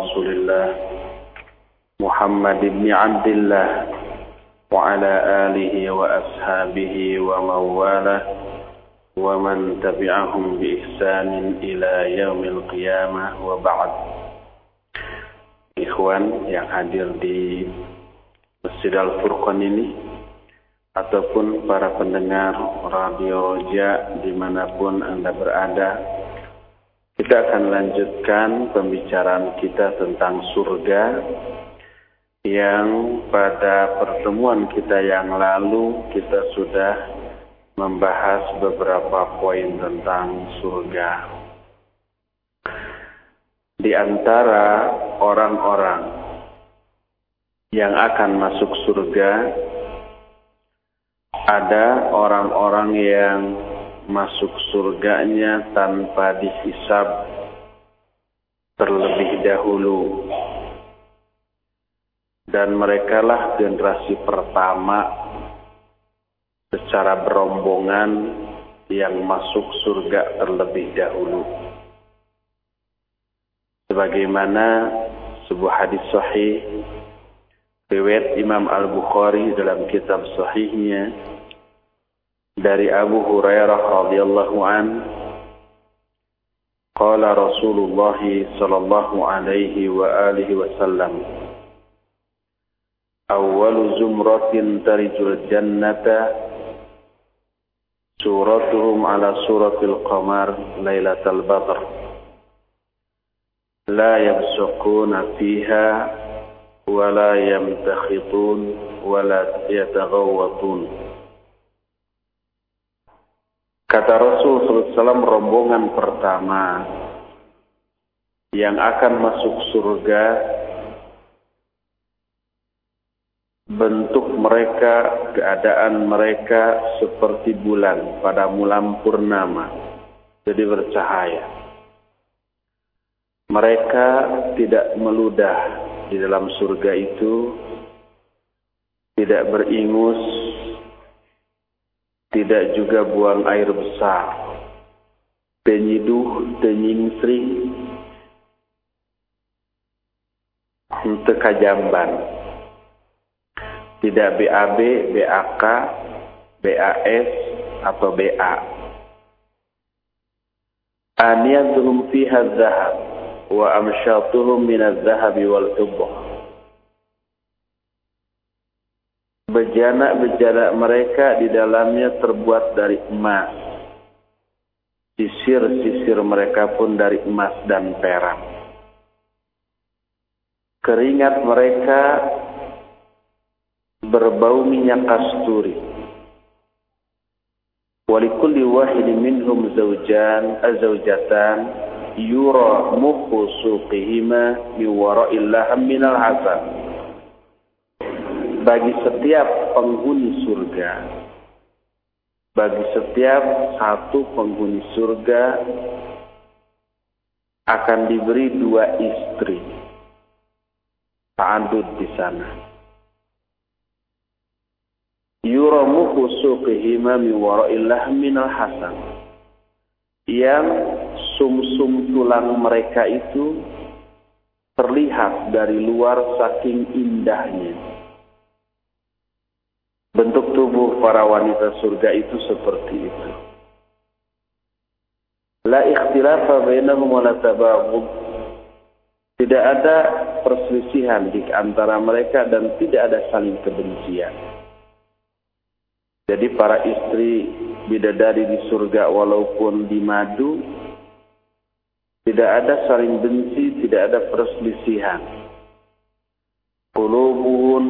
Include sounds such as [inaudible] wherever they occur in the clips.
رسول الله محمد بن عبد الله وعلى آله وأصحابه ومن والاه ومن تبعهم بإحسان إلى يوم القيامة وبعد Ikhwan yang hadir di Masjid Al-Furqan ini ataupun para pendengar radio Ja dimanapun Anda berada kita akan lanjutkan pembicaraan kita tentang surga yang pada pertemuan kita yang lalu kita sudah membahas beberapa poin tentang surga. Di antara orang-orang yang akan masuk surga ada orang-orang yang masuk surganya tanpa dihisab terlebih dahulu. Dan merekalah generasi pertama secara berombongan yang masuk surga terlebih dahulu. Sebagaimana sebuah hadis sahih riwayat Imam Al-Bukhari dalam kitab sahihnya dari Abu Hurairah radhiyallahu an qala Rasulullah sallallahu alaihi wa alihi wasallam awwalu zumratin tarijul jannata suratuhum ala suratil qamar lailatal badr la yabsuquna fiha wa la yamtakhitun wa Kata Rasul SAW rombongan pertama yang akan masuk surga bentuk mereka, keadaan mereka seperti bulan pada mulam purnama, jadi bercahaya. Mereka tidak meludah di dalam surga itu, tidak beringus, tidak juga buang air besar. Penyiduh, penyingsri, kajamban. Tidak BAB, BAK, BAS, atau BA. Aniyatuhum fiha zahab, wa amsyatuhum minaz zahabi wal tubuh. Bejana-bejana mereka di dalamnya terbuat dari emas. Sisir-sisir mereka pun dari emas dan perak. Keringat mereka berbau minyak kasturi. Walikulli wahidin minhum zawjan azawjatan yura mukhu suqihima min wara'il minal hasan bagi setiap penghuni surga. Bagi setiap satu penghuni surga akan diberi dua istri. Ta'adud di sana. Yuramu khusuqihima min wara'illah minal hasan yang sumsum -sum tulang mereka itu terlihat dari luar saking indahnya Bentuk tubuh para wanita surga itu seperti itu. La ikhtilafa bainahum wa la Tidak ada perselisihan di antara mereka dan tidak ada saling kebencian. Jadi para istri bidadari di surga walaupun di madu tidak ada saling benci, tidak ada perselisihan. Qulubuhun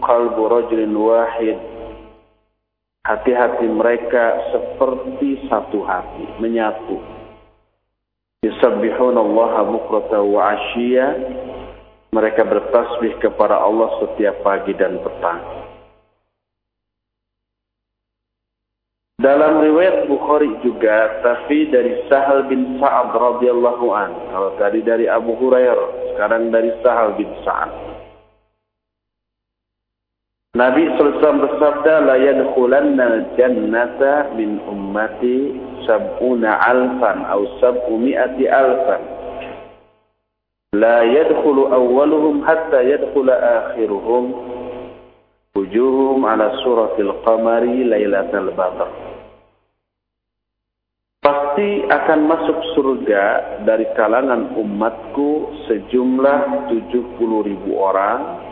qalbu rajulin wahid hati-hati mereka seperti satu hati menyatu yusabbihuna Allah bukrata wa ashiya mereka bertasbih kepada Allah setiap pagi dan petang Dalam riwayat Bukhari juga, tapi dari Sahal bin Sa'ad radhiyallahu an. Kalau tadi dari Abu Hurairah, sekarang dari Sahal bin Sa'ad. Nabi SAW bersabda, La yadkhulanna jannata min ummati sab'una alfan, atau sab'u mi'ati alfan. la yadkhulu awwaluhum hatta yadkhula akhiruhum wujuhum ala suratil qamari lailatul badr pasti akan masuk surga dari kalangan umatku sejumlah 70 ribu orang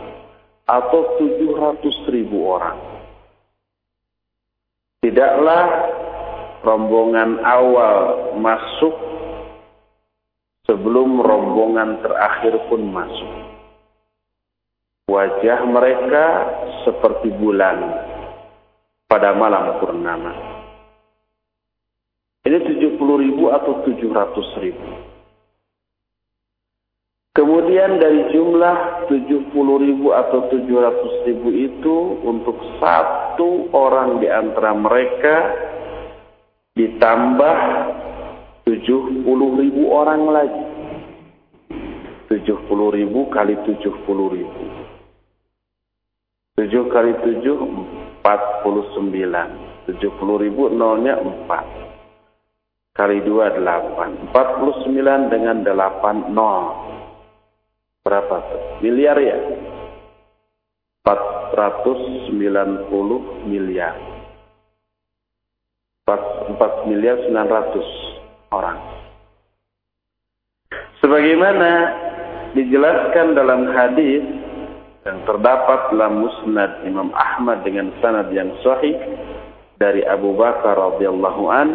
atau 700 ribu orang. Tidaklah rombongan awal masuk sebelum rombongan terakhir pun masuk. Wajah mereka seperti bulan pada malam purnama. Ini 70 ribu atau 700 ribu. Kemudian dari jumlah 70 ribu atau 700 ribu itu untuk satu orang di antara mereka ditambah 70 ribu orang lagi. 70 ribu kali 70 ribu. 7 kali 7, 49. 70 ribu nolnya 4. Kali 2, 8. 49 dengan 8, 0 berapa? Miliar ya? 490 miliar. 4, 4 miliar 900 orang. Sebagaimana dijelaskan dalam hadis yang terdapat dalam musnad Imam Ahmad dengan sanad yang sahih dari Abu Bakar radhiyallahu an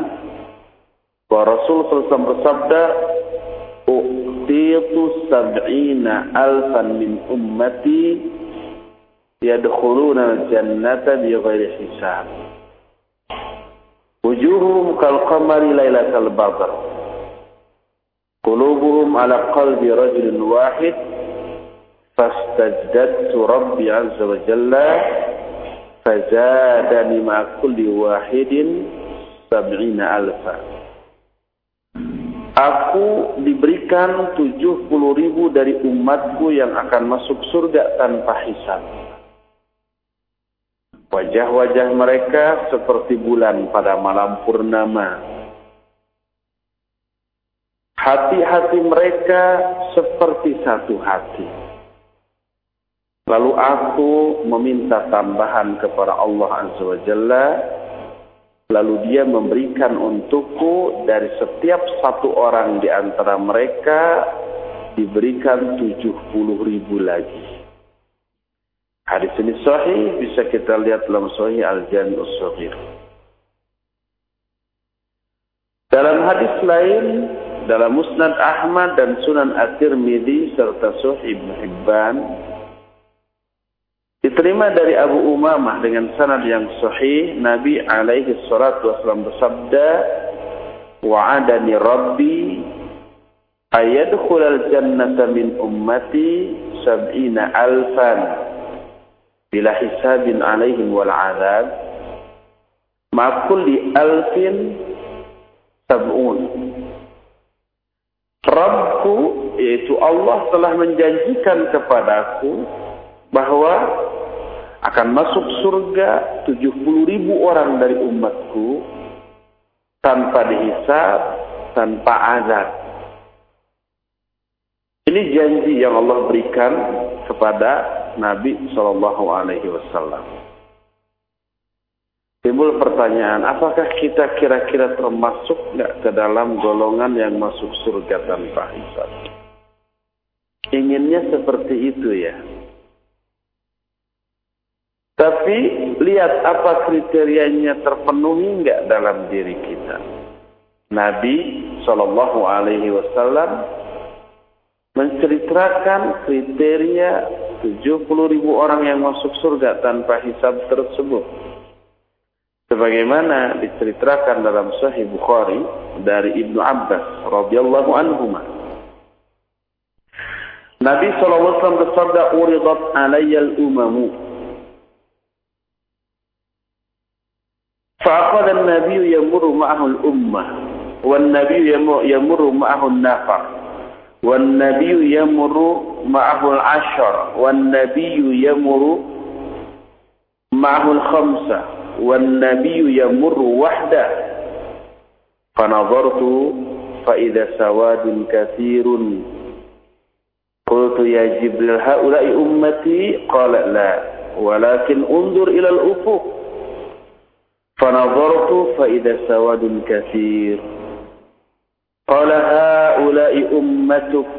bahwa Rasul SAW bersabda utitu sab'ina alfan min ummati yadkhuluna jannata bi ghairi hisab wujuhum kal qamari lailatal badr qulubuhum ala qalbi rajulin wahid rabbi azza wa jalla fazadani ma kulli wahidin sab'ina alfan Aku diberikan 70 ribu dari umatku yang akan masuk surga tanpa hisab. Wajah-wajah mereka seperti bulan pada malam purnama. Hati-hati mereka seperti satu hati. Lalu aku meminta tambahan kepada Allah Azza wa Jalla Lalu dia memberikan untukku dari setiap satu orang di antara mereka diberikan tujuh puluh ribu lagi. Hadis ini sahih bisa kita lihat dalam sahih Al-Jami'us Sahih. Dalam hadis lain dalam Musnad Ahmad dan Sunan At-Tirmidzi serta Sahih Ibnu Hibban Diterima dari Abu Umamah dengan sanad yang sahih, Nabi alaihi salatu wasallam bersabda, "Wa'adani Rabbi ayadkhul al-jannata min ummati sab'ina alfan bila hisabin alaihim wal adab ma kulli alfin sab'un." Rabbku yaitu Allah telah menjanjikan kepadaku bahwa akan masuk surga 70 ribu orang dari umatku tanpa dihisab, tanpa azab. Ini janji yang Allah berikan kepada Nabi Shallallahu Alaihi Wasallam. Timbul pertanyaan, apakah kita kira-kira termasuk nggak ke dalam golongan yang masuk surga tanpa hisab? Inginnya seperti itu ya. Tapi lihat apa kriterianya terpenuhi enggak dalam diri kita. Nabi Shallallahu Alaihi Wasallam menceritakan kriteria 70 ribu orang yang masuk surga tanpa hisab tersebut. Sebagaimana diceritakan dalam Sahih Bukhari dari Ibnu Abbas radhiyallahu anhu. Nabi SAW bersabda, "Uridat alayyal umamu فأخذ النبي يمر معه الأمة والنبي يمر معه النفر والنبي يمر معه العشر والنبي يمر معه الخمسة والنبي يمر وحده. فنظرت فإذا سواد كثير. Qultu ya Jibril haula'i ummati qala la walakin undur ila al-ufuq fanadhartu fa idha sawadun kathir qala haula'i ummatuk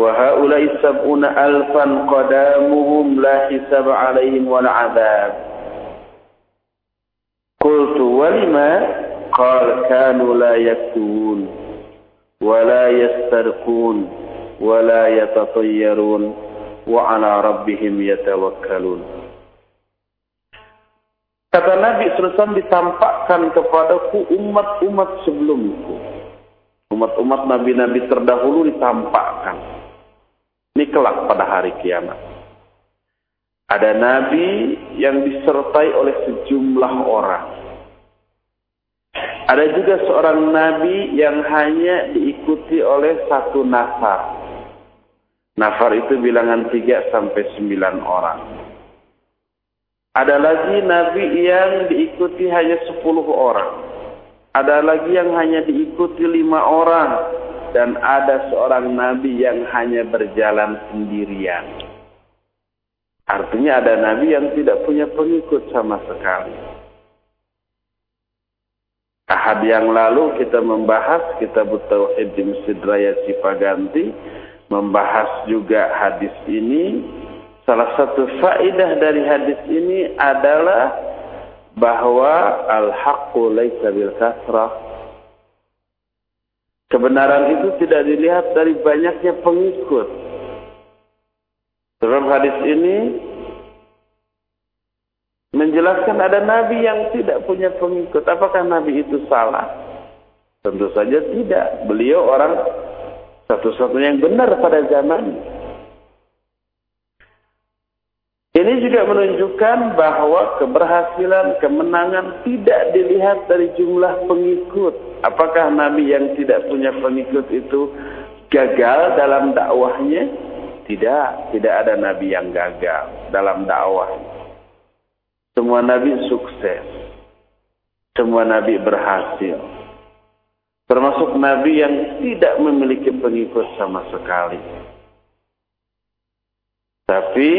wa haula'i sab'una alfan qadamuhum la hisab 'alaihim wal 'adab Qultu walima qala kanu la yaktubun wa la yastarqun wa la Kata Nabi SAW ditampakkan kepadaku umat-umat sebelumku. Umat-umat Nabi-Nabi terdahulu ditampakkan. Ini kelak pada hari kiamat. Ada Nabi yang disertai oleh sejumlah orang. Ada juga seorang Nabi yang hanya diikuti oleh satu nafar. Nafar itu bilangan 3 sampai 9 orang. Ada lagi nabi yang diikuti hanya 10 orang. Ada lagi yang hanya diikuti 5 orang dan ada seorang nabi yang hanya berjalan sendirian. Artinya ada nabi yang tidak punya pengikut sama sekali. Ahad yang lalu kita membahas kitab Tauhid di Masjid Raya Cipaganti membahas juga hadis ini Salah satu faidah dari hadis ini adalah bahwa al-haqqu laisa bil kasrah. Kebenaran itu tidak dilihat dari banyaknya pengikut. Dalam hadis ini menjelaskan ada nabi yang tidak punya pengikut. Apakah nabi itu salah? Tentu saja tidak. Beliau orang satu-satunya yang benar pada zaman ini juga menunjukkan bahwa keberhasilan, kemenangan tidak dilihat dari jumlah pengikut. Apakah Nabi yang tidak punya pengikut itu gagal dalam dakwahnya? Tidak, tidak ada Nabi yang gagal dalam dakwah. Semua Nabi sukses. Semua Nabi berhasil. Termasuk Nabi yang tidak memiliki pengikut sama sekali. Tapi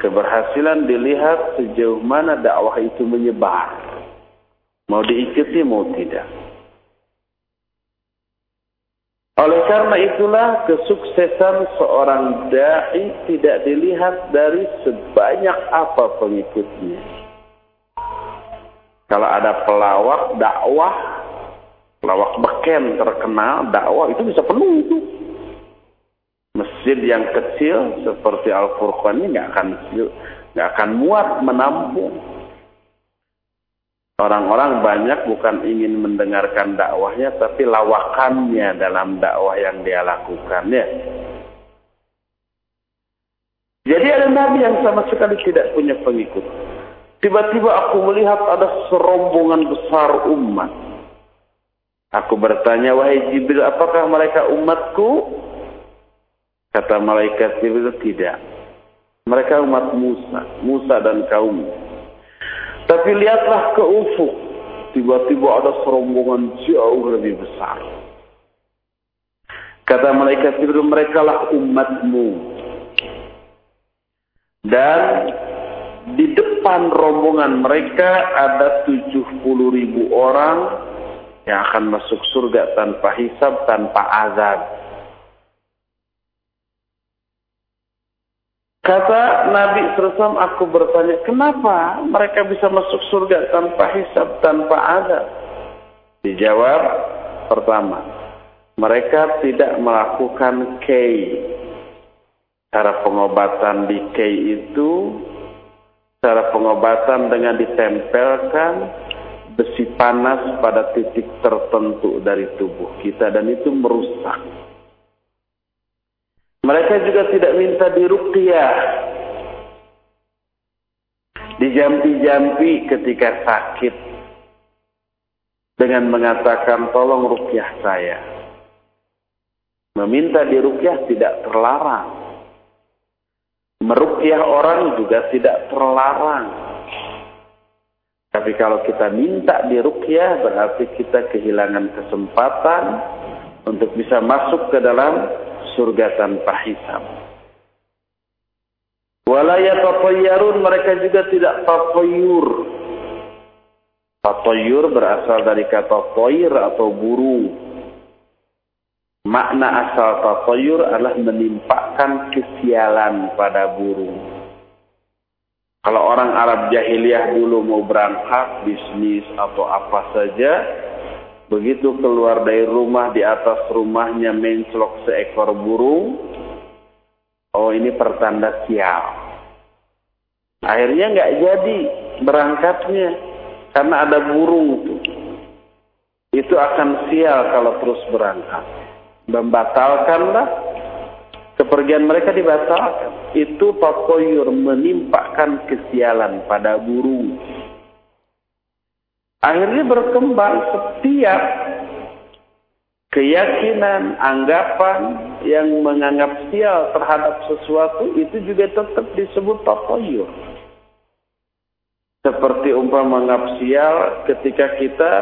keberhasilan dilihat sejauh mana dakwah itu menyebar. Mau diikuti mau tidak. Oleh karena itulah kesuksesan seorang da'i tidak dilihat dari sebanyak apa pengikutnya. Kalau ada pelawak dakwah, pelawak beken terkenal dakwah itu bisa penuh itu masjid yang kecil seperti Al Furqan ini nggak akan nggak akan muat menampung. Orang-orang banyak bukan ingin mendengarkan dakwahnya, tapi lawakannya dalam dakwah yang dia lakukan ya. Jadi ada nabi yang sama sekali tidak punya pengikut. Tiba-tiba aku melihat ada serombongan besar umat. Aku bertanya, wahai Jibril, apakah mereka umatku? Kata malaikat Jibril tidak. Mereka umat Musa, Musa dan kaum. Tapi lihatlah ke ufuk. Tiba-tiba ada serombongan jauh lebih besar. Kata malaikat Jibril, mereka lah umatmu. Dan di depan rombongan mereka ada 70 ribu orang yang akan masuk surga tanpa hisab, tanpa azab. Kata Nabi SAW, aku bertanya, kenapa mereka bisa masuk surga tanpa hisab, tanpa adab? Dijawab, pertama, mereka tidak melakukan kei. Cara pengobatan di kei itu, cara pengobatan dengan ditempelkan besi panas pada titik tertentu dari tubuh kita dan itu merusak mereka juga tidak minta diruqyah. Dijampi-jampi ketika sakit. Dengan mengatakan tolong ruqyah saya. Meminta diruqyah tidak terlarang. Meruqyah orang juga tidak terlarang. Tapi kalau kita minta diruqyah berarti kita kehilangan kesempatan untuk bisa masuk ke dalam surga tanpa hisab. Walayatatayyarun mereka juga tidak tatayyur. Tatayyur berasal dari kata toir atau burung. Makna asal tatayyur adalah menimpakan kesialan pada burung. Kalau orang Arab jahiliyah dulu mau berangkat bisnis atau apa saja, begitu keluar dari rumah di atas rumahnya menclok seekor burung, oh ini pertanda sial. Akhirnya nggak jadi berangkatnya karena ada burung itu. Itu akan sial kalau terus berangkat. Membatalkanlah kepergian mereka dibatalkan. Itu takoyur menimpakan kesialan pada burung. Akhirnya berkembang setiap keyakinan, anggapan yang menganggap sial terhadap sesuatu itu juga tetap disebut takoyur. Seperti umpama menganggap sial ketika kita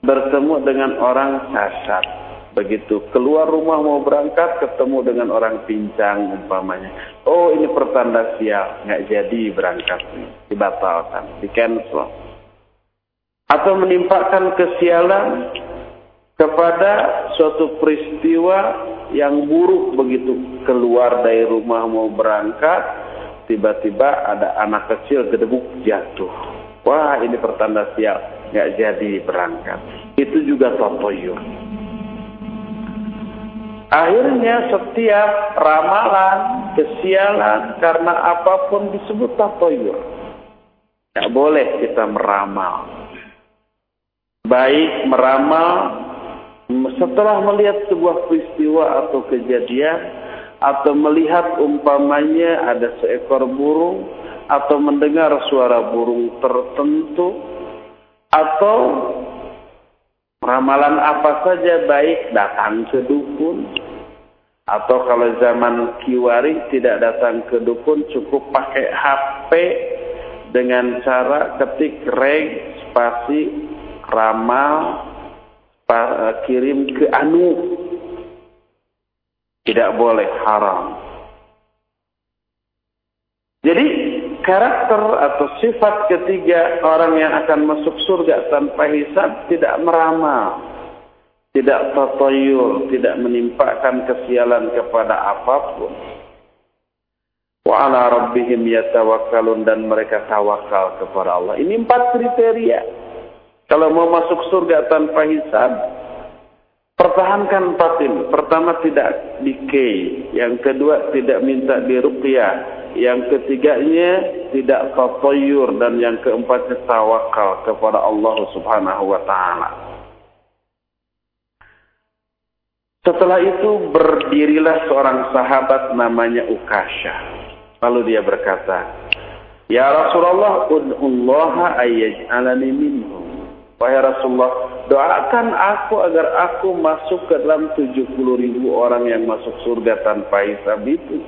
bertemu dengan orang cacat. Begitu keluar rumah mau berangkat ketemu dengan orang pincang umpamanya. Oh ini pertanda sial, nggak jadi berangkat, dibatalkan, di cancel. Atau menimpakan kesialan kepada suatu peristiwa yang buruk begitu. Keluar dari rumah mau berangkat tiba-tiba ada anak kecil gedebuk jatuh. Wah ini pertanda sial nggak jadi berangkat. Itu juga totoyur akhirnya setiap ramalan kesialan karena apa pun disebut totoyur nggak boleh kita meramal baik meramal setelah melihat sebuah peristiwa atau kejadian atau melihat umpamanya ada seekor burung atau mendengar suara burung tertentu atau ramalan apa saja baik datang ke dukun atau kalau zaman kiwari tidak datang ke dukun cukup pakai HP dengan cara ketik reg spasi ramal kirim ke anu tidak boleh haram. Jadi karakter atau sifat ketiga orang yang akan masuk surga tanpa hisab tidak meramal, tidak tatayur, tidak menimpakan kesialan kepada apa pun. Wa ala rabbihim yatawakkalun dan mereka tawakal kepada Allah. Ini empat kriteria. Kalau mau masuk surga tanpa hisab, pertahankan batin. Pertama tidak dikei, yang kedua tidak minta diruqyah, yang ketiganya tidak tatayur dan yang keempatnya tawakal kepada Allah Subhanahu wa taala. Setelah itu berdirilah seorang sahabat namanya Ukasha. Lalu dia berkata, Ya Rasulullah, ud'ullaha ayyaj'alani minhum. Wahai Rasulullah, doakan aku agar aku masuk ke dalam 70 ribu orang yang masuk surga tanpa hisab itu.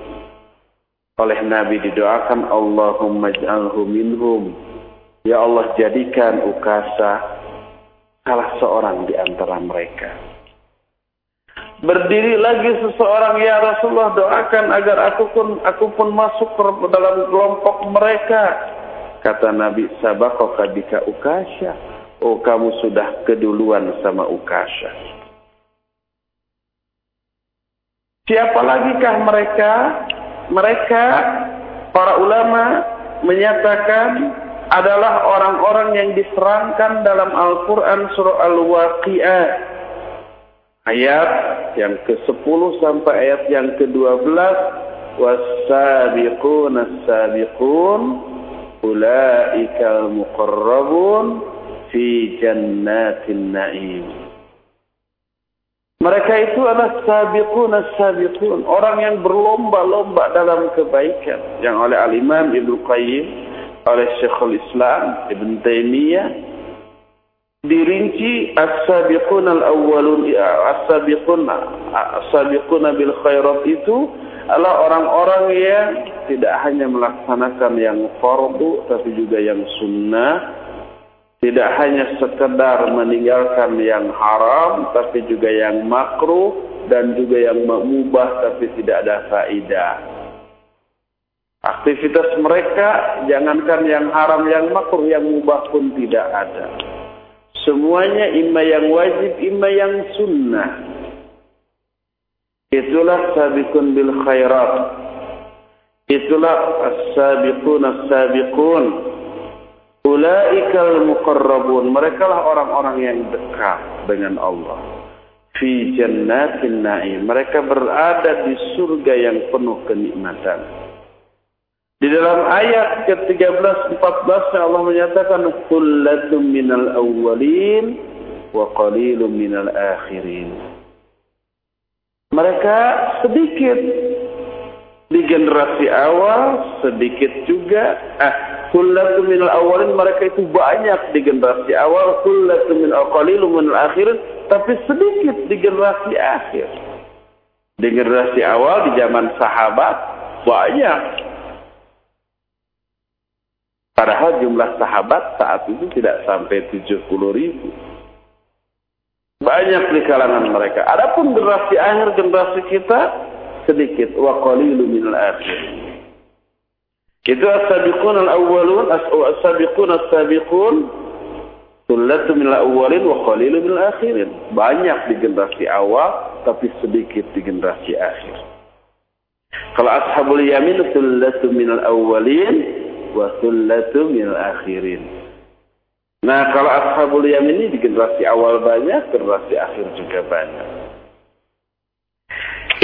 Oleh Nabi didoakan Allahumma ja'alhu minhum. Ya Allah jadikan Ukasa salah seorang di antara mereka. Berdiri lagi seseorang ya Rasulullah doakan agar aku pun aku pun masuk ke dalam kelompok mereka. Kata Nabi sabaqaka bika Ukasha oh kamu sudah keduluan sama Ukasha. Siapa lagikah mereka? Mereka para ulama menyatakan adalah orang-orang yang diserangkan dalam Al-Quran surah Al-Waqi'ah. Ayat yang ke-10 sampai ayat yang ke-12. Was-sabiqun as-sabiqun ulaika al-muqarrabun fi jannatin na'im. Mereka itu adalah sabiqun as-sabiqun, orang yang berlomba-lomba dalam kebaikan yang oleh Al-Imam Ibnu Qayyim, oleh Syekhul Islam Ibn Taimiyah dirinci as-sabiqun al-awwalun as-sabiqun as-sabiqun bil khairat itu adalah orang-orang yang tidak hanya melaksanakan yang fardu tapi juga yang sunnah tidak hanya sekedar meninggalkan yang haram, tapi juga yang makruh, dan juga yang mubah tapi tidak ada faidah. Aktivitas mereka jangankan yang haram yang makruh yang mubah pun tidak ada. Semuanya imma yang wajib, imma yang sunnah. Itulah sabiqun bil khairat. Itulah as-sabiqun as-sabiqun. Ulaikal muqarrabun. Mereka lah orang-orang yang dekat dengan Allah. Fi jannatin na'im. Mereka berada di surga yang penuh kenikmatan. Di dalam ayat ke-13 14 Allah menyatakan kullatum minal awwalin wa qalilum minal akhirin. Mereka sedikit di generasi awal, sedikit juga ah kullatum minal awwalin mereka itu banyak di generasi awal, kullatum minal qalilum minal akhirin, tapi sedikit di generasi akhir. Di generasi awal di zaman sahabat banyak Padahal jumlah sahabat saat itu tidak sampai 70 ribu. Banyak di kalangan mereka. Adapun generasi akhir generasi kita sedikit. Wa qalilu minal akhir. Itu as-sabiqun al-awwalun, as-sabiqun as-sabiqun, sullatu minal awwalin wa qalilu minal akhirin. Banyak di generasi awal, tapi sedikit di generasi akhir. Kalau ashabul yamin, sullatu minal awwalin, wa sullatu minal akhirin. Nah, kalau ashabul yamin ini di generasi awal banyak, generasi akhir juga banyak.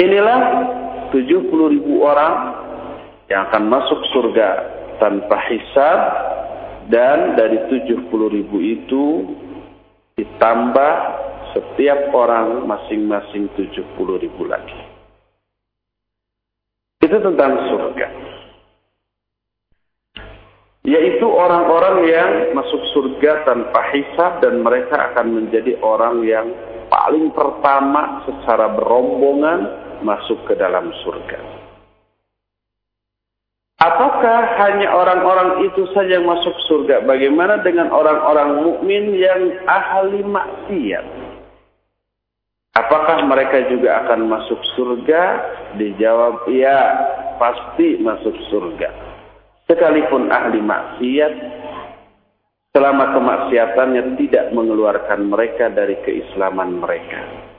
Inilah 70 ribu orang yang akan masuk surga tanpa hisab dan dari 70 ribu itu ditambah setiap orang masing-masing 70 ribu lagi. Itu tentang surga yaitu orang-orang yang masuk surga tanpa hisab dan mereka akan menjadi orang yang paling pertama secara berombongan masuk ke dalam surga. Apakah hanya orang-orang itu saja yang masuk surga? Bagaimana dengan orang-orang mukmin yang ahli maksiat? Apakah mereka juga akan masuk surga? Dijawab, ya, pasti masuk surga sekalipun ahli maksiat selama kemaksiatannya tidak mengeluarkan mereka dari keislaman mereka.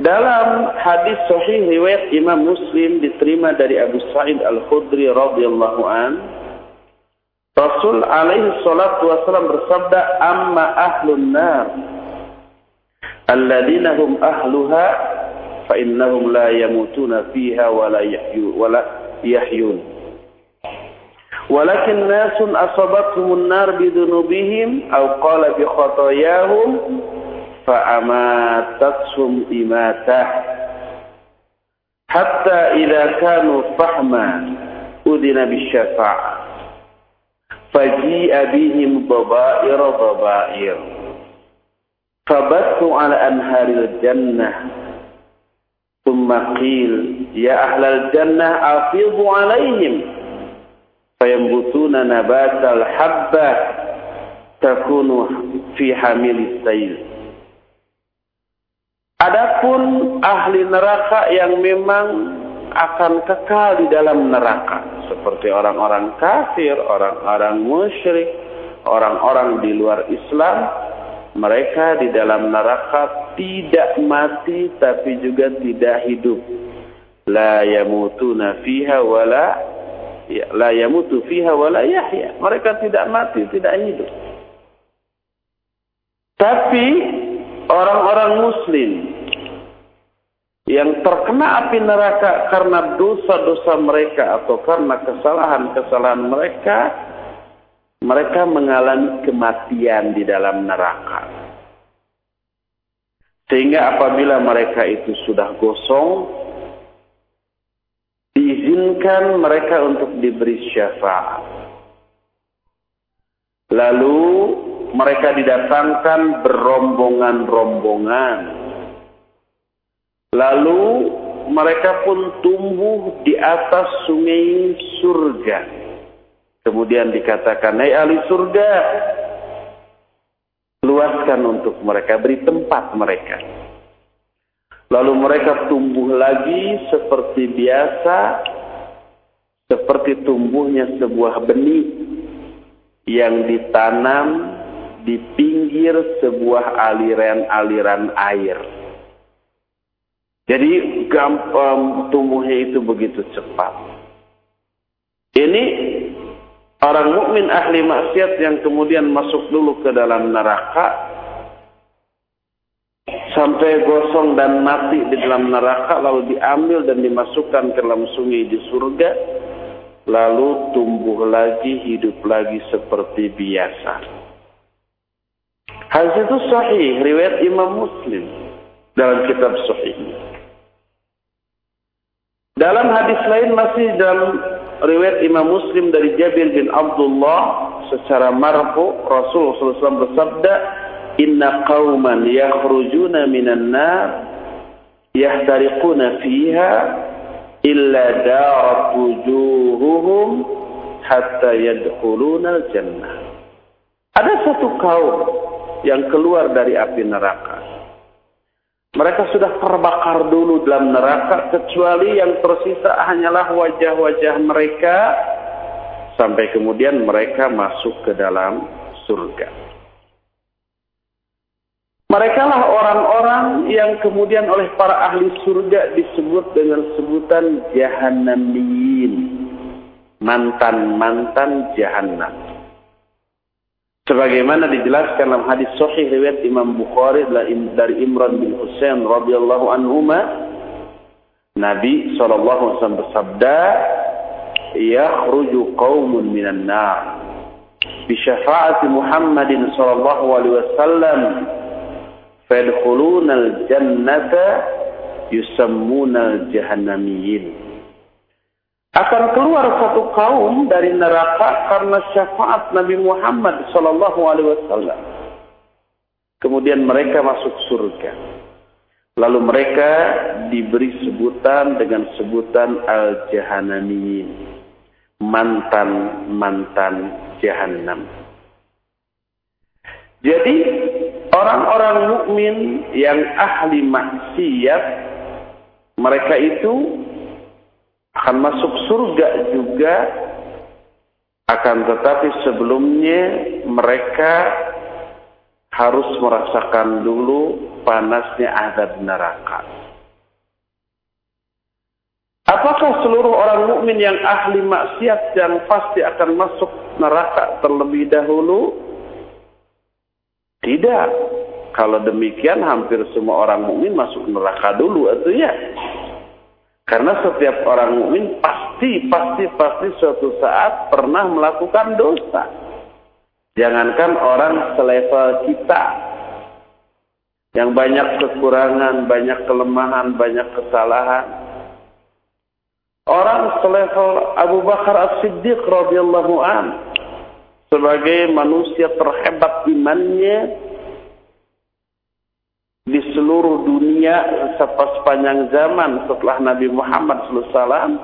Dalam hadis sahih riwayat Imam Muslim diterima dari Abu Sa'id Al-Khudri radhiyallahu an Rasul alaihi salatu wasallam bersabda amma ahlun nar alladzina hum ahluha fa innahum la yamutuna fiha wa la yahyu wa la yahyun. Walakin nasun asabatumun nar bidunubihim aw qala bi فأماتتهم إماتة حتى إذا كانوا فحما أذن بالشفاعة. فجيء بهم ضبائر ضبائر. فبثوا على أنهار الجنة. ثم قيل يا أهل الجنة أفيضوا عليهم. فينبتون نبات الحبة تكون في حميل السيل. Adapun ahli neraka yang memang akan kekal di dalam neraka seperti orang-orang kafir, orang-orang musyrik, orang-orang di luar Islam mereka di dalam neraka tidak mati tapi juga tidak hidup. La yamutuna fiha wala ya, la yamutu fiha wala yahya. Mereka tidak mati, tidak hidup. Tapi orang-orang muslim yang terkena api neraka karena dosa-dosa mereka atau karena kesalahan-kesalahan mereka mereka mengalami kematian di dalam neraka. Sehingga apabila mereka itu sudah gosong, diizinkan mereka untuk diberi syafaat. Lalu mereka didatangkan berombongan-rombongan. Lalu mereka pun tumbuh di atas sungai surga. Kemudian dikatakan, Hai ahli surga, luaskan untuk mereka, beri tempat mereka. Lalu mereka tumbuh lagi seperti biasa, seperti tumbuhnya sebuah benih yang ditanam di pinggir sebuah aliran-aliran air. Jadi gampang tumbuhnya itu begitu cepat. Ini orang mukmin ahli maksiat yang kemudian masuk dulu ke dalam neraka sampai gosong dan mati di dalam neraka lalu diambil dan dimasukkan ke dalam sungai di surga lalu tumbuh lagi hidup lagi seperti biasa hadis itu sahih riwayat Imam Muslim dalam kitab sahih dalam hadis lain masih dalam riwayat Imam Muslim dari Jabir bin Abdullah secara marfu Rasul SAW bersabda inna qauman yakhrujuna minan nar yahtariquna fiha illa darat wujuhuhum hatta yadkhuluna al-jannah. Ada satu kaum yang keluar dari api neraka. Mereka sudah terbakar dulu dalam neraka kecuali yang tersisa hanyalah wajah-wajah mereka sampai kemudian mereka masuk ke dalam surga. Mereka lah orang-orang yang kemudian oleh para ahli surga disebut dengan sebutan jahannamiyin. Mantan-mantan jahannam. Sebagaimana dijelaskan dalam hadis sahih riwayat Imam Bukhari dari Imran bin Husain radhiyallahu anhuma Nabi SAW bersabda yakhruju qaumun minan nar. Bi syafaati Muhammadin sallallahu alaihi wasallam fadkhulunal jannata yusammunal jahannamiyin akan keluar satu kaum dari neraka karena syafaat Nabi Muhammad sallallahu alaihi wasallam. Kemudian mereka masuk surga. Lalu mereka diberi sebutan dengan sebutan al-jahannamiyin. Mantan-mantan jahannam. Jadi orang-orang mukmin yang ahli maksiat mereka itu akan masuk surga juga akan tetapi sebelumnya mereka harus merasakan dulu panasnya azab neraka. Apakah seluruh orang mukmin yang ahli maksiat yang pasti akan masuk neraka terlebih dahulu? Tidak. Kalau demikian hampir semua orang mukmin masuk neraka dulu atau ya. Karena setiap orang mukmin pasti pasti pasti suatu saat pernah melakukan dosa. Jangankan orang selevel kita yang banyak kekurangan, banyak kelemahan, banyak kesalahan. Orang selevel Abu Bakar As-Siddiq radhiyallahu an sebagai manusia terhebat imannya seluruh dunia sepanjang zaman setelah Nabi Muhammad SAW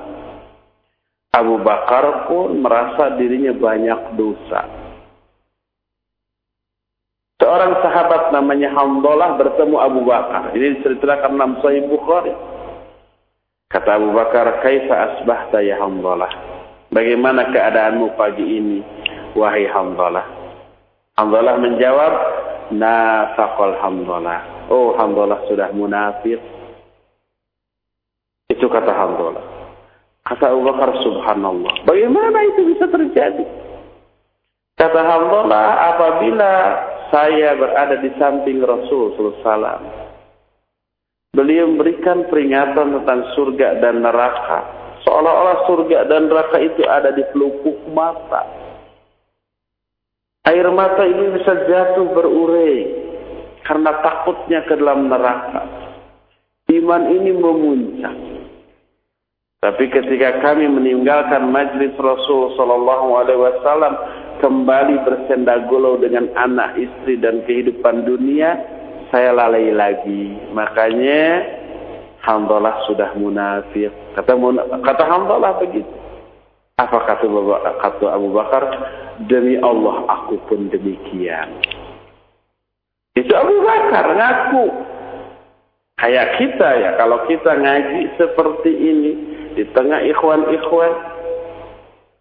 Abu Bakar pun merasa dirinya banyak dosa seorang sahabat namanya Hamdalah bertemu Abu Bakar ini diceritakan dalam Sahih Bukhari kata Abu Bakar kaifa asbahta ya Hamdalah bagaimana keadaanmu pagi ini wahai Hamdalah. Hamdalah menjawab, nafaqal Hamdalah. Oh, Hamdalah sudah munafik. Itu kata Hamdalah. Kata Abu Bakar, subhanallah. Bagaimana itu bisa terjadi? Kata Hamdalah, apabila saya berada di samping Rasul SAW, beliau memberikan peringatan tentang surga dan neraka. Seolah-olah surga dan neraka itu ada di pelupuk mata. Air mata ini bisa jatuh berurai karena takutnya ke dalam neraka. Iman ini memuncak. Tapi ketika kami meninggalkan majlis Rasul Sallallahu Alaihi Wasallam kembali bersendagolo dengan anak istri dan kehidupan dunia, saya lalai lagi. Makanya Hamdalah sudah munafik. Kata kata Hamdalah begitu. Apa kata Abu Bakar? Demi Allah aku pun demikian. Abu Bakar ngaku. Kayak kita ya, kalau kita ngaji seperti ini di tengah ikhwan-ikhwan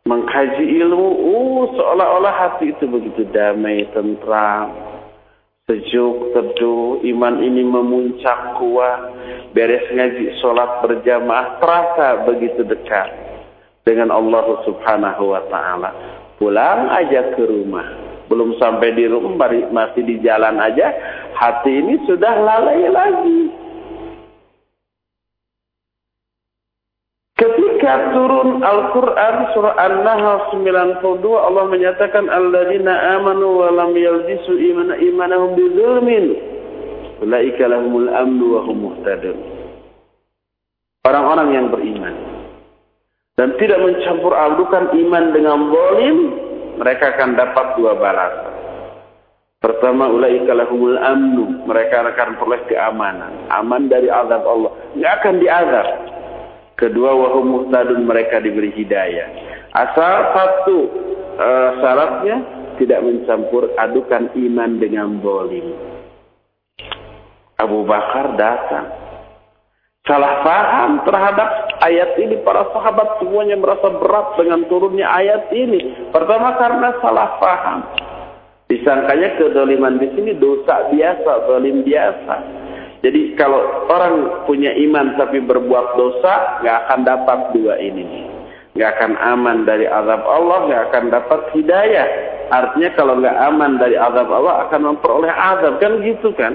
mengkaji ilmu, uh, seolah-olah hati itu begitu damai, tentram, sejuk, teduh, iman ini memuncak kuat, beres ngaji sholat berjamaah, terasa begitu dekat dengan Allah subhanahu wa ta'ala. Pulang aja ke rumah. Belum sampai di rumah, masih di jalan aja, hati ini sudah lalai lagi. Ketika turun Al-Quran surah An-Nahl 92 Allah menyatakan alladzina amanu wa lam yalbisu imana imanahum bidzulmin ulaika lahumul amnu wa hum muhtadun. Orang-orang yang beriman dan tidak mencampur adukan iman dengan zalim, mereka akan dapat dua balasan. Pertama, ulaika lahumul amnu, mereka akan peroleh keamanan, aman dari azab Allah, enggak akan diazab Kedua wahum muhtadun mereka diberi hidayah. Asal satu uh, syaratnya tidak mencampur adukan iman dengan bolim. Abu Bakar datang. Salah paham terhadap ayat ini. Para sahabat semuanya merasa berat dengan turunnya ayat ini. Pertama karena salah paham. Disangkanya kedoliman di sini dosa biasa, dolim biasa. Jadi kalau orang punya iman tapi berbuat dosa, nggak akan dapat dua ini. Nggak akan aman dari azab Allah, nggak akan dapat hidayah. Artinya kalau nggak aman dari azab Allah akan memperoleh azab kan gitu kan?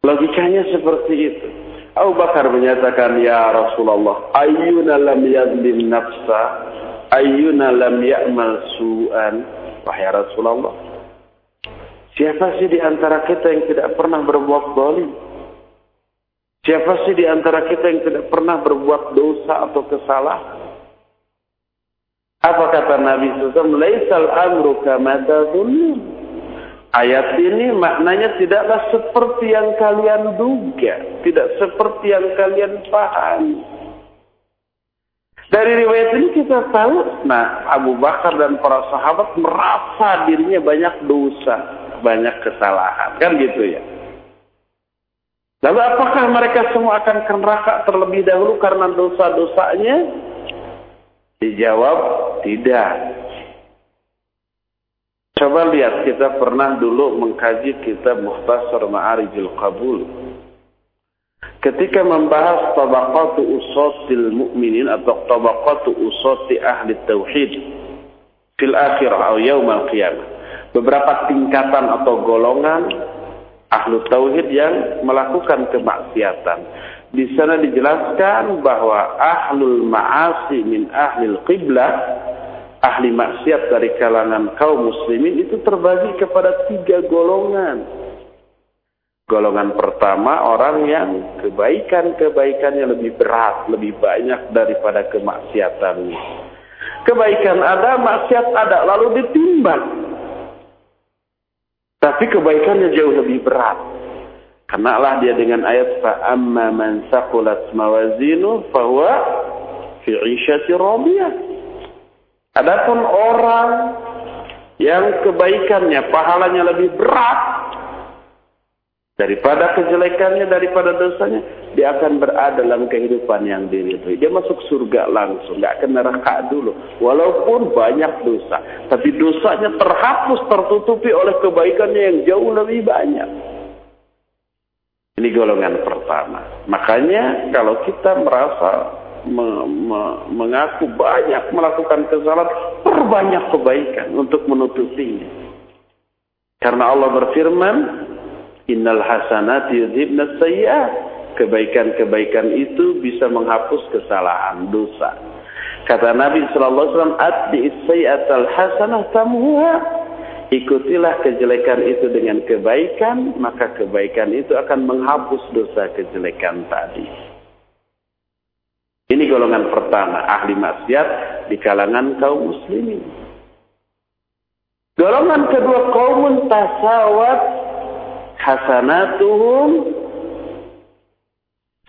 Logikanya seperti itu. Abu Bakar menyatakan, Ya Rasulullah, ayyuna lam yadlim nafsa, ayyuna lam ya'mal su'an. Wahai Rasulullah, Siapa sih di antara kita yang tidak pernah berbuat zalim? Siapa sih di antara kita yang tidak pernah berbuat dosa atau kesalahan? Apa kata Nabi SAW? Laisal amru kama Ayat ini maknanya tidaklah seperti yang kalian duga. Tidak seperti yang kalian pahami. Dari riwayat ini kita tahu, nah Abu Bakar dan para sahabat merasa dirinya banyak dosa banyak kesalahan. Kan gitu ya. Lalu apakah mereka semua akan ke neraka terlebih dahulu karena dosa-dosanya? Dijawab tidak. Coba lihat kita pernah dulu mengkaji kitab Muhtasar Ma'arijul Qabul. Ketika membahas tabaqatu usatil mu'minin atau tabaqatu usati ahli tauhid fil akhirah atau yaumil qiyamah beberapa tingkatan atau golongan ahlu tauhid yang melakukan kemaksiatan. Di sana dijelaskan bahwa ahlul ma'asi min ahlil qiblah, ahli maksiat dari kalangan kaum muslimin itu terbagi kepada tiga golongan. Golongan pertama orang yang kebaikan-kebaikannya lebih berat, lebih banyak daripada kemaksiatannya. Kebaikan ada, maksiat ada, lalu ditimbang tapi kebaikannya jauh lebih berat. Karena Allah dia dengan ayat fa'amma man saqulat mawazinu fahuwa fi radiyah. Adapun orang yang kebaikannya, pahalanya lebih berat, Daripada kejelekannya, daripada dosanya, dia akan berada dalam kehidupan yang diridhoi. Dia masuk surga langsung, nggak akan neraka dulu. Walaupun banyak dosa, tapi dosanya terhapus, tertutupi oleh kebaikannya yang jauh lebih banyak. Ini golongan pertama. Makanya kalau kita merasa me, me, mengaku banyak melakukan kesalahan, perbanyak kebaikan untuk menutupinya. Karena Allah berfirman, Innal hasanati yudhibna sayyi'at. Kebaikan-kebaikan itu bisa menghapus kesalahan dosa. Kata Nabi sallallahu alaihi wasallam, "Atbi sayyi'atal hasanah tamhuha." Ikutilah kejelekan itu dengan kebaikan, maka kebaikan itu akan menghapus dosa kejelekan tadi. Ini golongan pertama, ahli maksiat di kalangan kaum muslimin. Golongan kedua, kaum tasawat hasanatuhum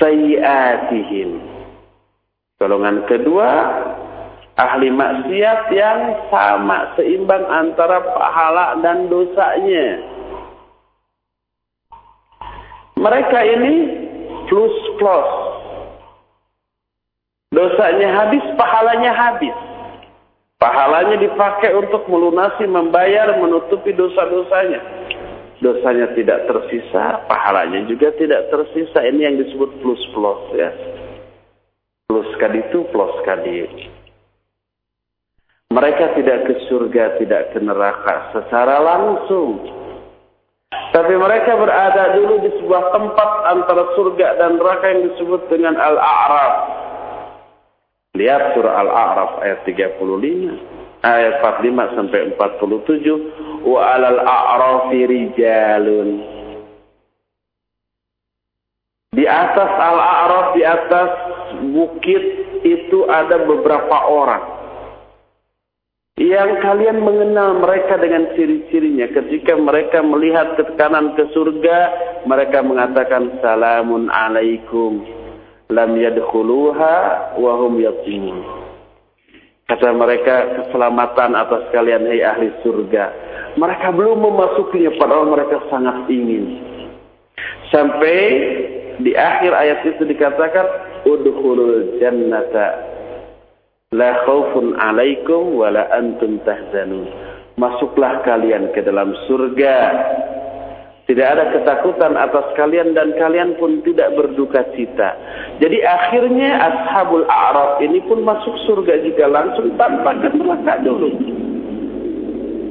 sayiatihim. Golongan kedua, ahli maksiat yang sama seimbang antara pahala dan dosanya. Mereka ini plus plus. Dosanya habis, pahalanya habis. Pahalanya dipakai untuk melunasi, membayar, menutupi dosa-dosanya. Dosanya tidak tersisa, pahalanya juga tidak tersisa. Ini yang disebut plus plus ya. Plus itu plus kadi. Mereka tidak ke surga, tidak ke neraka secara langsung. Tapi mereka berada dulu di sebuah tempat antara surga dan neraka yang disebut dengan Al-A'raf. Lihat surah Al-A'raf ayat 35, ayat 45 sampai 47. Wa 'alal a'rafi rijalun. Di atas Al-A'raf, di atas bukit itu ada beberapa orang yang kalian mengenal mereka dengan ciri-cirinya ketika mereka melihat ke kanan ke surga mereka mengatakan salamun alaikum lam yadkhuluha wa hum yatimun kata mereka keselamatan atas kalian hai ahli surga mereka belum memasukinya padahal mereka sangat ingin sampai di akhir ayat itu dikatakan udkhulul jannata La khaufun alaikum wa la antum tahzanun. Masuklah kalian ke dalam surga. Tidak ada ketakutan atas kalian dan kalian pun tidak berduka cita. Jadi akhirnya ashabul a'raf ini pun masuk surga jika langsung tanpa ke neraka dulu.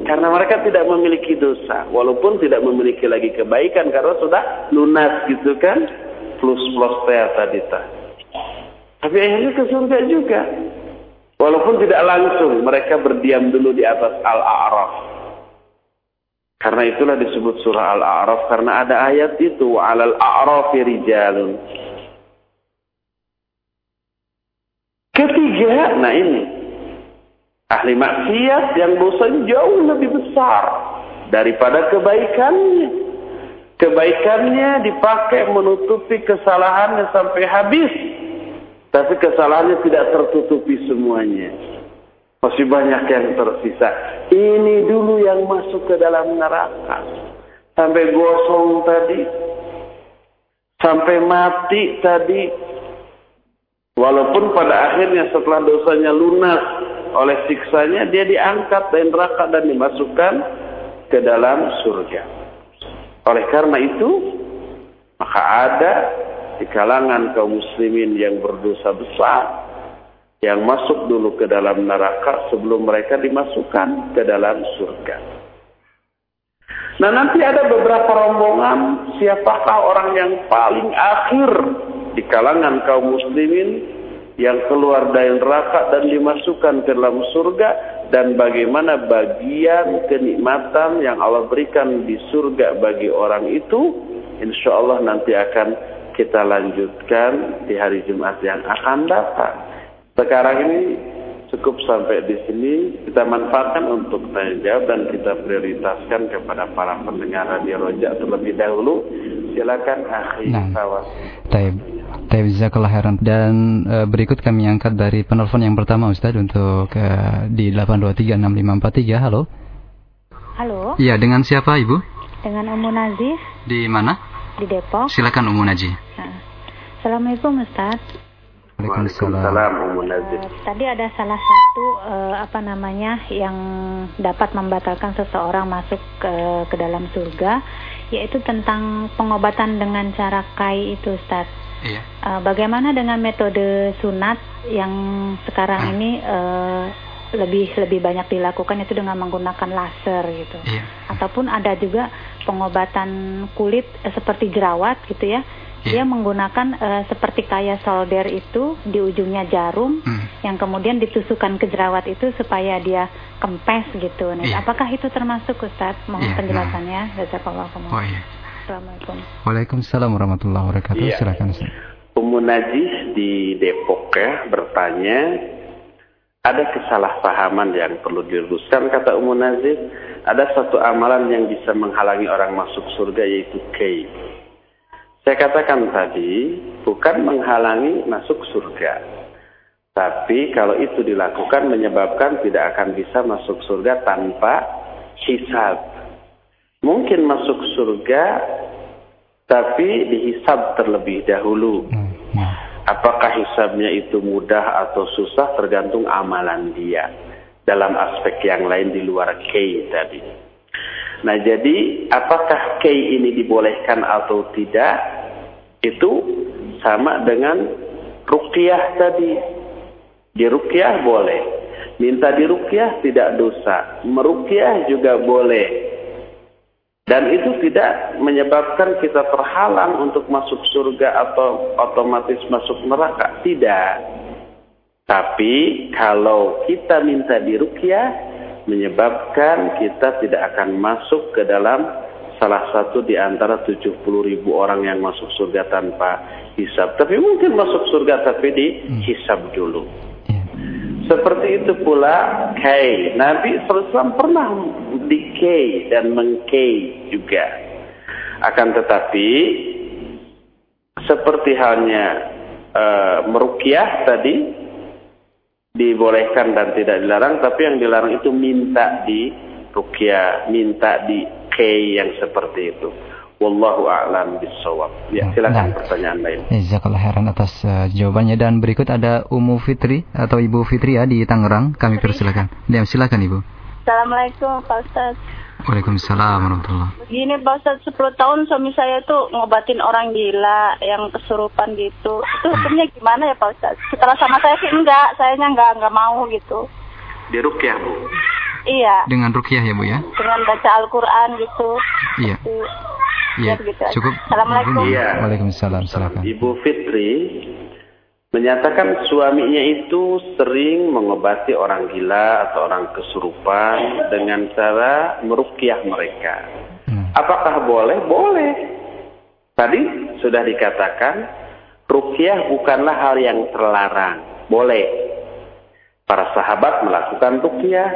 Karena mereka tidak memiliki dosa. Walaupun tidak memiliki lagi kebaikan karena sudah lunas gitu kan. Plus plus tadi. Tapi akhirnya ke surga juga. Walaupun tidak langsung, mereka berdiam dulu di atas Al-A'raf. Karena itulah disebut surah Al-A'raf karena ada ayat itu alal a'rafi rijalun. Ketiga, nah ini ahli maksiat yang dosanya jauh lebih besar daripada kebaikannya. Kebaikannya dipakai menutupi kesalahannya sampai habis tapi kesalahannya tidak tertutupi semuanya. Masih banyak yang tersisa. Ini dulu yang masuk ke dalam neraka. Sampai gosong tadi. Sampai mati tadi. Walaupun pada akhirnya setelah dosanya lunas oleh siksanya, dia diangkat dari neraka dan dimasukkan ke dalam surga. Oleh karena itu, maka ada di kalangan kaum muslimin yang berdosa besar yang masuk dulu ke dalam neraka sebelum mereka dimasukkan ke dalam surga. Nah nanti ada beberapa rombongan siapakah orang yang paling akhir di kalangan kaum muslimin yang keluar dari neraka dan dimasukkan ke dalam surga dan bagaimana bagian kenikmatan yang Allah berikan di surga bagi orang itu insya Allah nanti akan kita lanjutkan di hari Jumat yang akan datang. Sekarang ini cukup sampai di sini kita manfaatkan untuk tanya jawab dan kita prioritaskan kepada para pendengar radio Roja terlebih dahulu. Silakan akhir nah, Taib. Taib jazakallah heran. Dan e, berikut kami angkat dari penelpon yang pertama Ustaz untuk e, di 8236543. Halo. Halo. Iya, dengan siapa Ibu? Dengan Umu Nazif. Di mana? di Depok. Silakan Umu Naji. Nah. Assalamualaikum Ustaz. Waalaikumsalam tadi ada salah satu uh, apa namanya yang dapat membatalkan seseorang masuk ke, ke dalam surga yaitu tentang pengobatan dengan cara kai itu Ustaz. Iya. Uh, bagaimana dengan metode sunat yang sekarang hmm. ini uh, lebih lebih banyak dilakukan itu dengan menggunakan laser gitu. Iya. Ataupun ada juga pengobatan kulit eh, seperti jerawat gitu ya. Iya. Dia menggunakan eh, seperti kayak solder itu di ujungnya jarum hmm. yang kemudian ditusukkan ke jerawat itu supaya dia kempes gitu. Nah, iya. apakah itu termasuk Ustaz? Mohon iya. penjelasannya. Jazakallah Oh iya. Assalamualaikum. Waalaikumsalam warahmatullahi wabarakatuh. Iya. Silakan Ustaz. Najis di Depok ya bertanya ada kesalahpahaman yang perlu diluruskan kata Ummu Nazif ada satu amalan yang bisa menghalangi orang masuk surga yaitu kei saya katakan tadi bukan menghalangi masuk surga tapi kalau itu dilakukan menyebabkan tidak akan bisa masuk surga tanpa hisab mungkin masuk surga tapi dihisab terlebih dahulu. Hmm. Ya. Apakah hisabnya itu mudah atau susah tergantung amalan dia dalam aspek yang lain di luar kei tadi. Nah jadi apakah kei ini dibolehkan atau tidak itu sama dengan rukyah tadi. Di rukyah boleh. Minta di rukyah tidak dosa. Merukyah juga boleh. Dan itu tidak menyebabkan kita terhalang untuk masuk surga atau otomatis masuk neraka. Tidak. Tapi kalau kita minta dirukyah, menyebabkan kita tidak akan masuk ke dalam salah satu di antara 70 ribu orang yang masuk surga tanpa hisab. Tapi mungkin masuk surga tapi di hisab dulu. Seperti itu pula kay. Nabi SAW pernah di kay dan mengkay juga. Akan tetapi seperti halnya uh, merukyah tadi dibolehkan dan tidak dilarang, tapi yang dilarang itu minta di rukyah, minta di kay yang seperti itu. Wallahu a'lam bisawab. Ya, ya, silakan nah, pertanyaan lain. Jazakallah khairan atas uh, jawabannya dan berikut ada Umu Fitri atau Ibu Fitri ya di Tangerang. Kami persilakan. Ya, silakan Ibu. Assalamualaikum Pak Ustaz. Waalaikumsalam warahmatullah. Gini Pak Ustaz, 10 tahun suami saya tuh ngobatin orang gila yang kesurupan gitu. Itu hukumnya gimana ya Pak Ustaz? Setelah sama saya sih enggak, sayanya enggak, enggak mau gitu. Di rukyah Bu? Iya. Dengan rukyah ya Bu ya? Dengan baca Al-Quran gitu. Iya. Gitu. Iya, cukup. Assalamualaikum. Iya. Waalaikumsalam. Silakan. Ibu Fitri menyatakan suaminya itu sering mengobati orang gila atau orang kesurupan dengan cara merukyah mereka. Hmm. Apakah boleh? Boleh. Tadi sudah dikatakan rukyah bukanlah hal yang terlarang. Boleh. Para sahabat melakukan rukyah.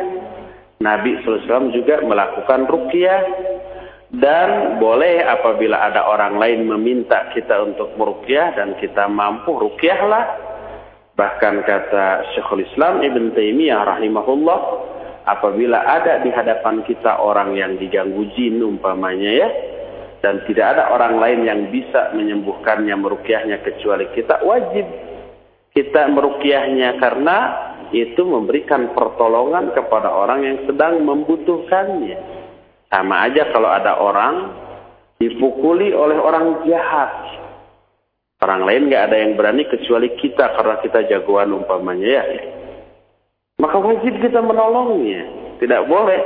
Nabi SAW juga melakukan rukyah dan boleh apabila ada orang lain meminta kita untuk merukyah dan kita mampu rukyahlah bahkan kata Syekhul Islam Ibn Taimiyah rahimahullah apabila ada di hadapan kita orang yang diganggu jin umpamanya ya dan tidak ada orang lain yang bisa menyembuhkannya merukyahnya kecuali kita wajib kita merukyahnya karena itu memberikan pertolongan kepada orang yang sedang membutuhkannya sama aja kalau ada orang dipukuli oleh orang jahat. Orang lain nggak ada yang berani kecuali kita karena kita jagoan umpamanya ya. Maka wajib kita menolongnya. Tidak boleh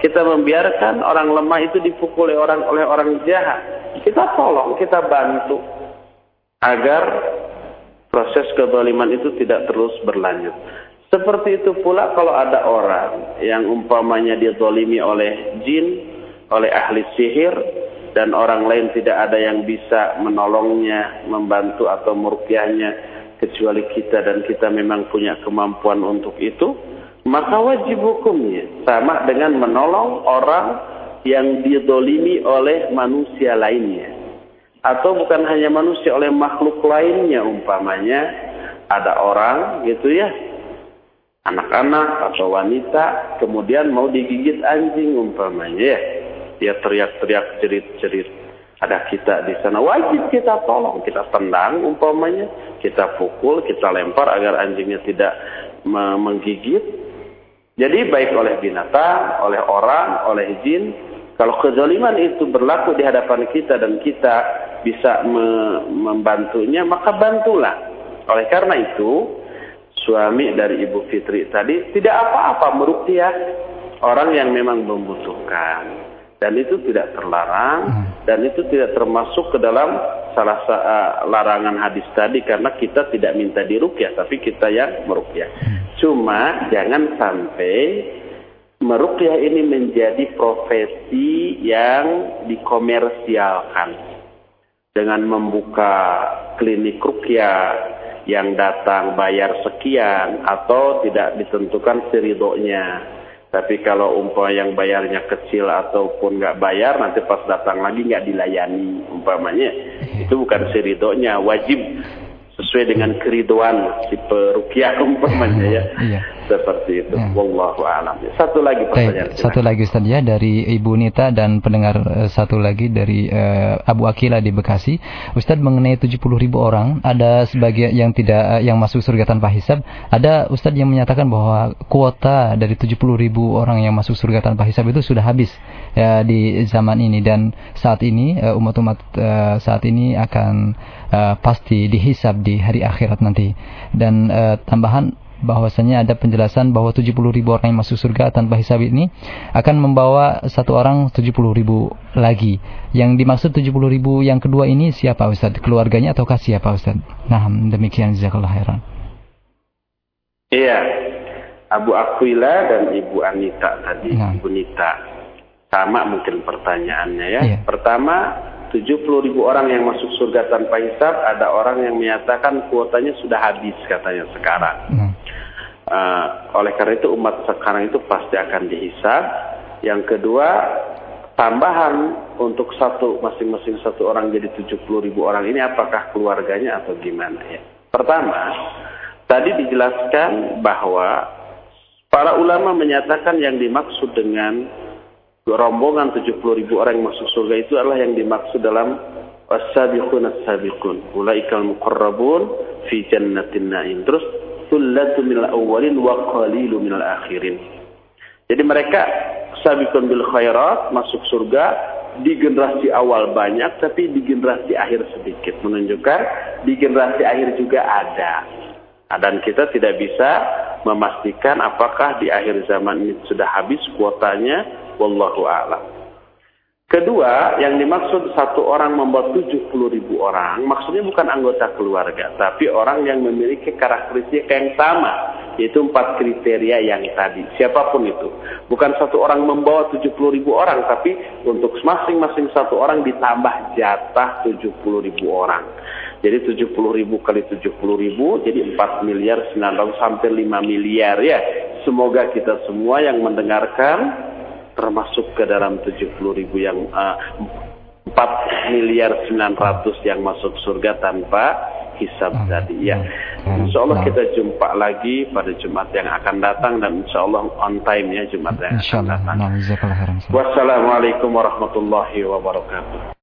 kita membiarkan orang lemah itu dipukuli orang oleh orang jahat. Kita tolong, kita bantu agar proses kezaliman itu tidak terus berlanjut. Seperti itu pula kalau ada orang yang umpamanya dia zalimi oleh jin, oleh ahli sihir, dan orang lain tidak ada yang bisa menolongnya, membantu atau merukyahnya kecuali kita dan kita memang punya kemampuan untuk itu, maka wajib hukumnya sama dengan menolong orang yang didolimi oleh manusia lainnya. Atau bukan hanya manusia, oleh makhluk lainnya umpamanya ada orang gitu ya anak-anak atau wanita kemudian mau digigit anjing umpamanya ya. Dia teriak-teriak cerit-cerit ada kita di sana wajib kita tolong kita tendang umpamanya. Kita pukul kita lempar agar anjingnya tidak menggigit. Jadi baik oleh binatang oleh orang oleh jin kalau kezaliman itu berlaku di hadapan kita dan kita bisa membantunya maka bantulah. Oleh karena itu suami dari Ibu Fitri tadi tidak apa-apa merukyah orang yang memang membutuhkan dan itu tidak terlarang hmm. dan itu tidak termasuk ke dalam salah uh, larangan hadis tadi karena kita tidak minta dirukyah tapi kita yang merukyah. Hmm. Cuma jangan sampai merukyah ini menjadi profesi yang dikomersialkan dengan membuka klinik rukyah yang datang bayar sekian atau tidak ditentukan seridonya. Tapi kalau umpama yang bayarnya kecil ataupun nggak bayar, nanti pas datang lagi nggak dilayani umpamanya. Itu bukan seridonya, wajib sesuai dengan keridoan si perukiah [laughs] umpamanya ya. Seperti itu. Ya. Wallahu a'lam. Satu lagi pertanyaan. Baik, satu lagi Ustaz ya dari Ibu Nita dan pendengar uh, satu lagi dari uh, Abu Akila di Bekasi. Ustaz mengenai 70 ribu orang, ada sebagian yang tidak uh, yang masuk surga tanpa hisab. Ada Ustaz yang menyatakan bahwa kuota dari 70 ribu orang yang masuk surga tanpa hisab itu sudah habis ya, di zaman ini dan saat ini umat-umat uh, saat ini akan uh, pasti dihisab di hari akhirat nanti. Dan uh, tambahan bahwasanya ada penjelasan bahwa 70 ribu orang yang masuk surga tanpa hisab ini akan membawa satu orang 70 ribu lagi. Yang dimaksud 70 ribu yang kedua ini siapa Ustaz? Keluarganya ataukah siapa Ustaz? Nah demikian jazakallah khairan. Iya, Abu Aquila dan Ibu Anita tadi, nah. Ibu Nita. Sama mungkin pertanyaannya ya. Iya. Pertama, 70 ribu orang yang masuk surga tanpa hisab, ada orang yang menyatakan kuotanya sudah habis katanya sekarang. Nah. Uh, oleh karena itu umat sekarang itu pasti akan dihisab. Yang kedua, tambahan untuk satu masing-masing satu orang jadi 70 ribu orang ini apakah keluarganya atau gimana ya? Pertama, tadi dijelaskan bahwa para ulama menyatakan yang dimaksud dengan rombongan 70 ribu orang yang masuk surga itu adalah yang dimaksud dalam as-sabiqun as-sabiqun ulaikal muqarrabun fi jannatin na'im. Terus sullatu minal awwalin wa qalilu minal akhirin. Jadi mereka sabiqun bil khairat masuk surga di generasi awal banyak tapi di generasi akhir sedikit menunjukkan di generasi akhir juga ada. Dan kita tidak bisa memastikan apakah di akhir zaman ini sudah habis kuotanya wallahu a'lam. Kedua, yang dimaksud satu orang membawa 70 ribu orang, maksudnya bukan anggota keluarga, tapi orang yang memiliki karakteristik yang sama, yaitu empat kriteria yang tadi, siapa pun itu. Bukan satu orang membawa 70 ribu orang, tapi untuk masing-masing satu orang ditambah jatah 70 ribu orang. Jadi 70 ribu kali 70 ribu, jadi 4 miliar 900 sampai 5 miliar ya. Semoga kita semua yang mendengarkan termasuk ke dalam 70 ribu yang uh, 4 miliar 900 yang masuk surga tanpa hisab hmm. tadi ya. Hmm. Insya Allah kita jumpa lagi pada Jumat yang akan datang dan insya Allah on time ya Jumat yang akan datang. Wassalamualaikum warahmatullahi wabarakatuh.